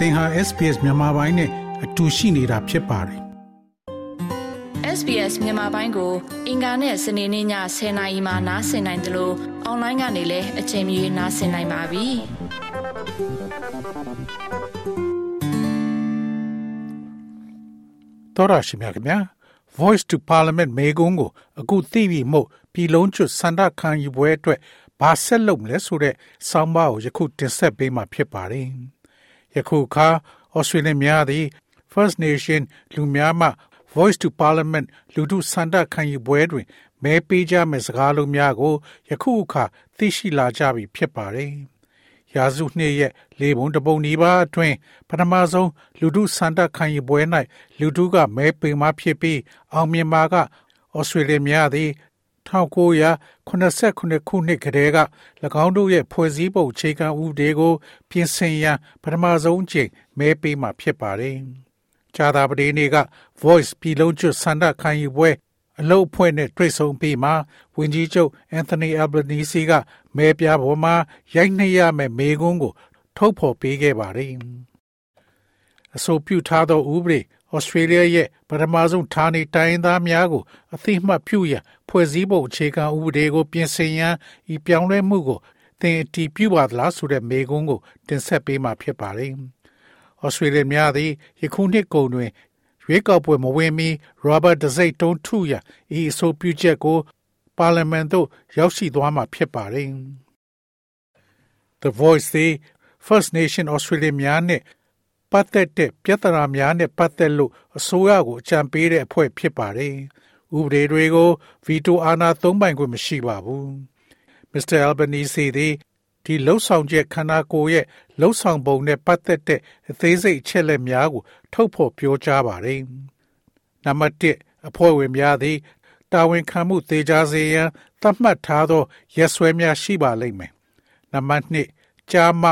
သင်ဟာ SPS မြန်မာပိုင်းနဲ့အတူရှိနေတာဖြစ်ပါတယ် SBS မြန်မာပိုင်းကို အင်ကာနဲ့စနေနေ့ည10:00နာရီမှနားဆင်နိုင်တယ်လို့အွန်လိုင်းကနေလည်းအချိန်မီနားဆင်နိုင်ပါပြီ။တော်ရရှိမြခင်ဗျာ Voice to Parliament မေကုန်းကိုအခုသိပြီမို့ပြည်လုံးကျွတ်စန္ဒခံယူပွဲအတွက်ဘာဆက်လုပ်မလဲဆိုတဲ့ဆောင်းပါးကိုယခုတင်ဆက်ပေးမှာဖြစ်ပါတယ်။ ယခုအခါ Australian များသည် First Nation လူများမှ Voice to Parliament လူထုစန္ဒခံယူပွဲတွင်မဲပေးကြမယ့်စကားလုံးများကိုယခုအခါသိရှိလာကြပြီဖြစ်ပါတယ်။ရာစုနှစ်ရဲ့လေပုံတပုံနီးပါးအတွင်းပထမဆုံးလူထုစန္ဒခံယူပွဲ၌လူထုကမဲပေးမှဖြစ်ပြီးအောင်မြင်မှာကဩစတြေးလျများသည် 1989ခုနှစ်ကတည်းက၎င်းတို့ရဲ့ဖွဲ့စည်းပုံအခြေခံဥပဒေကို ပြင်ဆင်ရန်ပထမဆုံးချိန်မဲပေးမှာဖြစ်ပါတယ်။ဂျာသာပဒေနေ့က Voice ပြည်လုံးကျွတ်ဆန္ဒခံယူပွဲအလုတ်အဖွဲ့နဲ့တွေ့ဆုံပြီးမှဝန်ကြီးချုပ်အန်သိုနီအယ်ဘနီစီကမဲပြပေါ်မှာရိုက်နှက်ရမယ့်မေကွန်းကို ထုတ်ဖော်ပေးခဲ့ပါတယ်။အဆိုပြုထားသောဥပဒေ ဩစတြေးလျရဲ့ပထမဆုံးဌာနေတိုင်းသားများကိုအသိမှတ်ပြုရန်ဖွဲ့စည်းပုံအခြေခံဥပဒေကို ပြင်ဆင်ရန်ဤပြောင်းလဲမှုကိုသင်အတည်ပြုပါသလားဆိုတဲ့မေးခွန်းကို တင်ဆက်ပေးမှာဖြစ်ပါတယ်။ဩစတြေးလျများသည်ယခုနှစ်ကုန်တွင်ရွေးကောက်ပွဲမဝင်မီ Robert ဒစိတ်တုံးထုရန်ဤအဆိုပြုချက်ကို ပါလီမန်သို့ရောက်ရှိသွားမှာဖြစ်ပါတယ်။ The Voice သည် First Nation Australia များနဲ့ ပတ်သက်တဲ့ပြဿနာများနဲ့ပတ်သက်လို့အစိုးရကိုအကြံပေးတဲ့အဖွဲ့ဖြစ်ပါတယ်။ဥပဒေတွေကိုဗီတိုအာဏာသုံးပိုင်ခွင့်မရှိပါဘူး။ Mr. Albanese သည်ဒီလှုပ်ဆောင်ချက်ခန္ဓာကိုယ်ရဲ့လှုပ်ဆောင်ပုံနဲ့ပတ်သက်တဲ့အသေးစိတ်အချက်လက်များကိုထုတ်ဖော်ပြောကြားပါတယ်။နံပါတ်1အဖွဲ့ဝင်များသည်တာဝန်ခံမှုသေးကြစေရန်သတ်မှတ်ထားသောရက်စွဲများရှိပါလိမ့်မယ်။နံပါတ်2ကြားမှ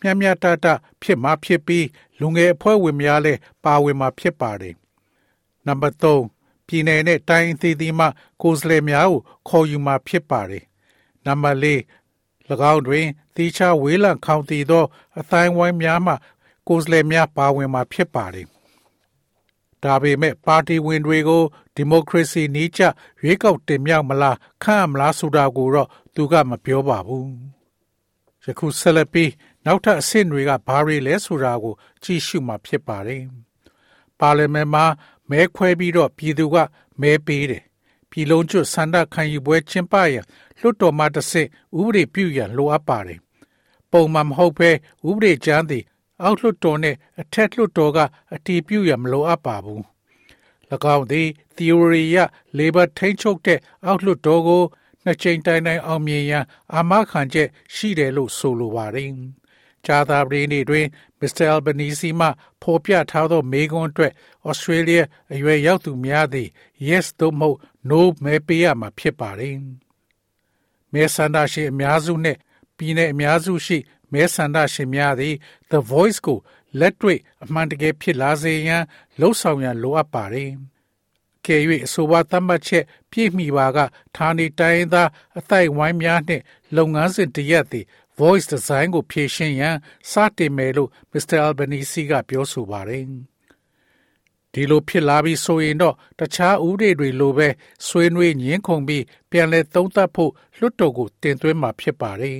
မျှမျှတတဖြစ်မှဖြစ်ပြီး လူငယ်အဖွဲ့ဝင်များလည်းပါဝင်မှာဖြစ်ပါတယ်။နံပါတ်3ပြည်내နဲ့တိုင်းအသီးသီးမှကိုယ်စားလှယ်များကိုခေါ်ယူမှာဖြစ်ပါတယ်။နံပါတ်4၎င်းတွင်သီးခြားဝေးလံခေါင်တည်သော အတိုင်းဝိုင်းများမှကိုယ်စားလှယ်များပါဝင်မှာဖြစ်ပါတယ်။ဒါပေမဲ့ပါတီဝင်တွေကိုဒီမိုကရေစီနည်းကျရွေးကောက်တင်မြှောက်မလားခန့်မလားဆိုတာကိုတော့သူကမပြောပါဘူး။ယခုဆက်လက်ပြီး နောက်ထပ်အဆင့်တွေကဘာတွေလဲဆိုတာကို ကြည့်ရှုမှာဖြစ်ပါတယ်။ပါလီမန်မှာမဲခွဲပြီးတော့ပြည်သူကမဲပေးတယ်။ပြည်လုံးကျွတ်ဆန္ဒခံယူပွဲကျင်းပရန်လွှတ်တော်မှတစ်ဆင့်ဥပဒေပြုရန်လိုအပ်ပါတယ်။ပုံမှန်မဟုတ်ဘဲဥပဒေကျမ်းသည်အောက်လွှတ်တော်နဲ့အထက်လွှတ်တော်ကအတည်ပြုရန်မလိုအပ်ပါဘူး။၎င်းသည် theory ရ labor ထိန်းချုပ်တဲ့အောက်လွှတ်တော်ကိုနှစ်ချိန်တိုင်တိုင်အောင်မြင်ရန်အာမခံချက်ရှိတယ်လို့ဆိုလိုပါတယ်။ ဂျာသာပရီနေ့တွင်မစ္စတာအယ်ဘနီစီမှဖော်ပြထားသောမေကွန်းအတွက်ဩစတြေးလျအရွယ်ရောက်သူများသည် yes သို့မဟုတ် no မဲပေးရမှာဖြစ်ပါတယ်။မဲဆန္ဒရှင်အများစုနှင့်ပြည်내အများစုရှိမဲဆန္ဒရှင်များသည် The Voice ကိုလက်တွေ့အမှန်တကယ်ဖြစ်လာစေရန်လှုံ့ဆော်ရန်လိုအပ်ပါတယ်။ကဲ၍အဆိုပါသတ်မှတ်ချက်ပြည့်မီပါကဌာနေတိုင်းသားအသိုက်ဝိုင်းများနှင့်လုပ်ငန်းစဉ်တရက်သည် voice design ကိုဖြည့်ရှင်းရန်စတင်မယ်လို့ Mr. Albanese ကပြောဆိုပါတယ်။ဒီလိုဖြစ်လာပြီးဆိုရင်တော့တခြားဥပဒေတွေလိုပဲဆွေးနွေးညှင်းခုန်ပြီးပြန်လည်သုံးသပ်ဖို့လွှတ်တော်ကိုတင်သွင်းမှာဖြစ်ပါတယ်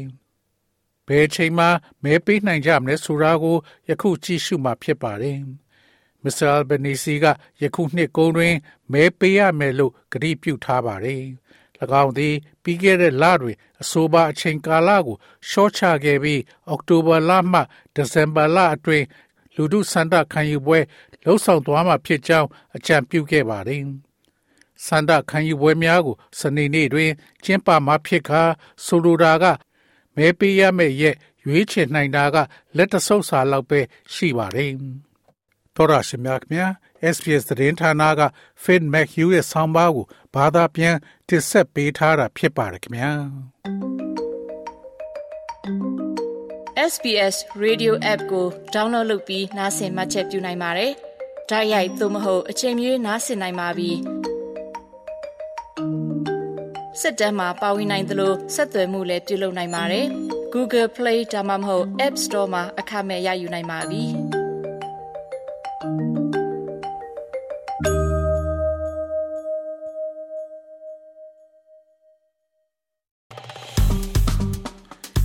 ။ဘယ်ချိန်မှမဲပေးနိုင်ကြမလဲဆိုတာကိုယခုကြည့်ရှုမှာဖြစ်ပါတယ်။ Mr. Albanese ကယခုနှစ်ကုန်တွင်မဲပေးရမယ်လို့ကတိပြုထားပါတယ်။၎ င်းသည် ပြီးခဲ့တဲ့လတွင် အဆိုပါအချိန်ကာလကိုရှော့ချခဲ့ပြီး အောက်တိုဘာလမှ ဒီဇင်ဘာလအတွင်း လူထုစန္ဒခံယူပွဲလှုပ်ဆောင်သွားမှာဖြစ်ကြောင်း အကြံပြုခဲ့ပါတယ်။စန္ဒခံယူပွဲများကို စနေနေ့တွင် ကျင်းပမှာဖြစ်ကာဆိုလိုတာကမဲပေးရမယ့်ရက်ရွေးချယ်နိုင်တာက လက်တဆုပ်စာလောက်ပဲရှိပါတယ်။ သောရရှိမြတ်မြတ် SPS သတင်းဌာနက Finn McHugh ရဲ့ဆောင်းပါးကိုဘာသာပြန်တင်ဆက်ပေးထားတာဖြစ်ပါတယ်ခင်ဗျာ SBS Radio App ကို download လုပ်ပြီးနားဆင်မှတ်ချက်ပြုနိုင်ပါတယ်။ဒါရိုက်သို့မဟုတ်အချိန်မြေးနားဆင်နိုင်ပါပြီ။စစ်တမ်းမှာပါဝင်နိုင်သလိုဆက်သွယ်မှုလည်းပြုလုပ်နိုင်ပါတယ်။ Google Play ဒါမှမဟုတ် App Store မှာအခမဲ့ရယူနိုင်ပါပြီ။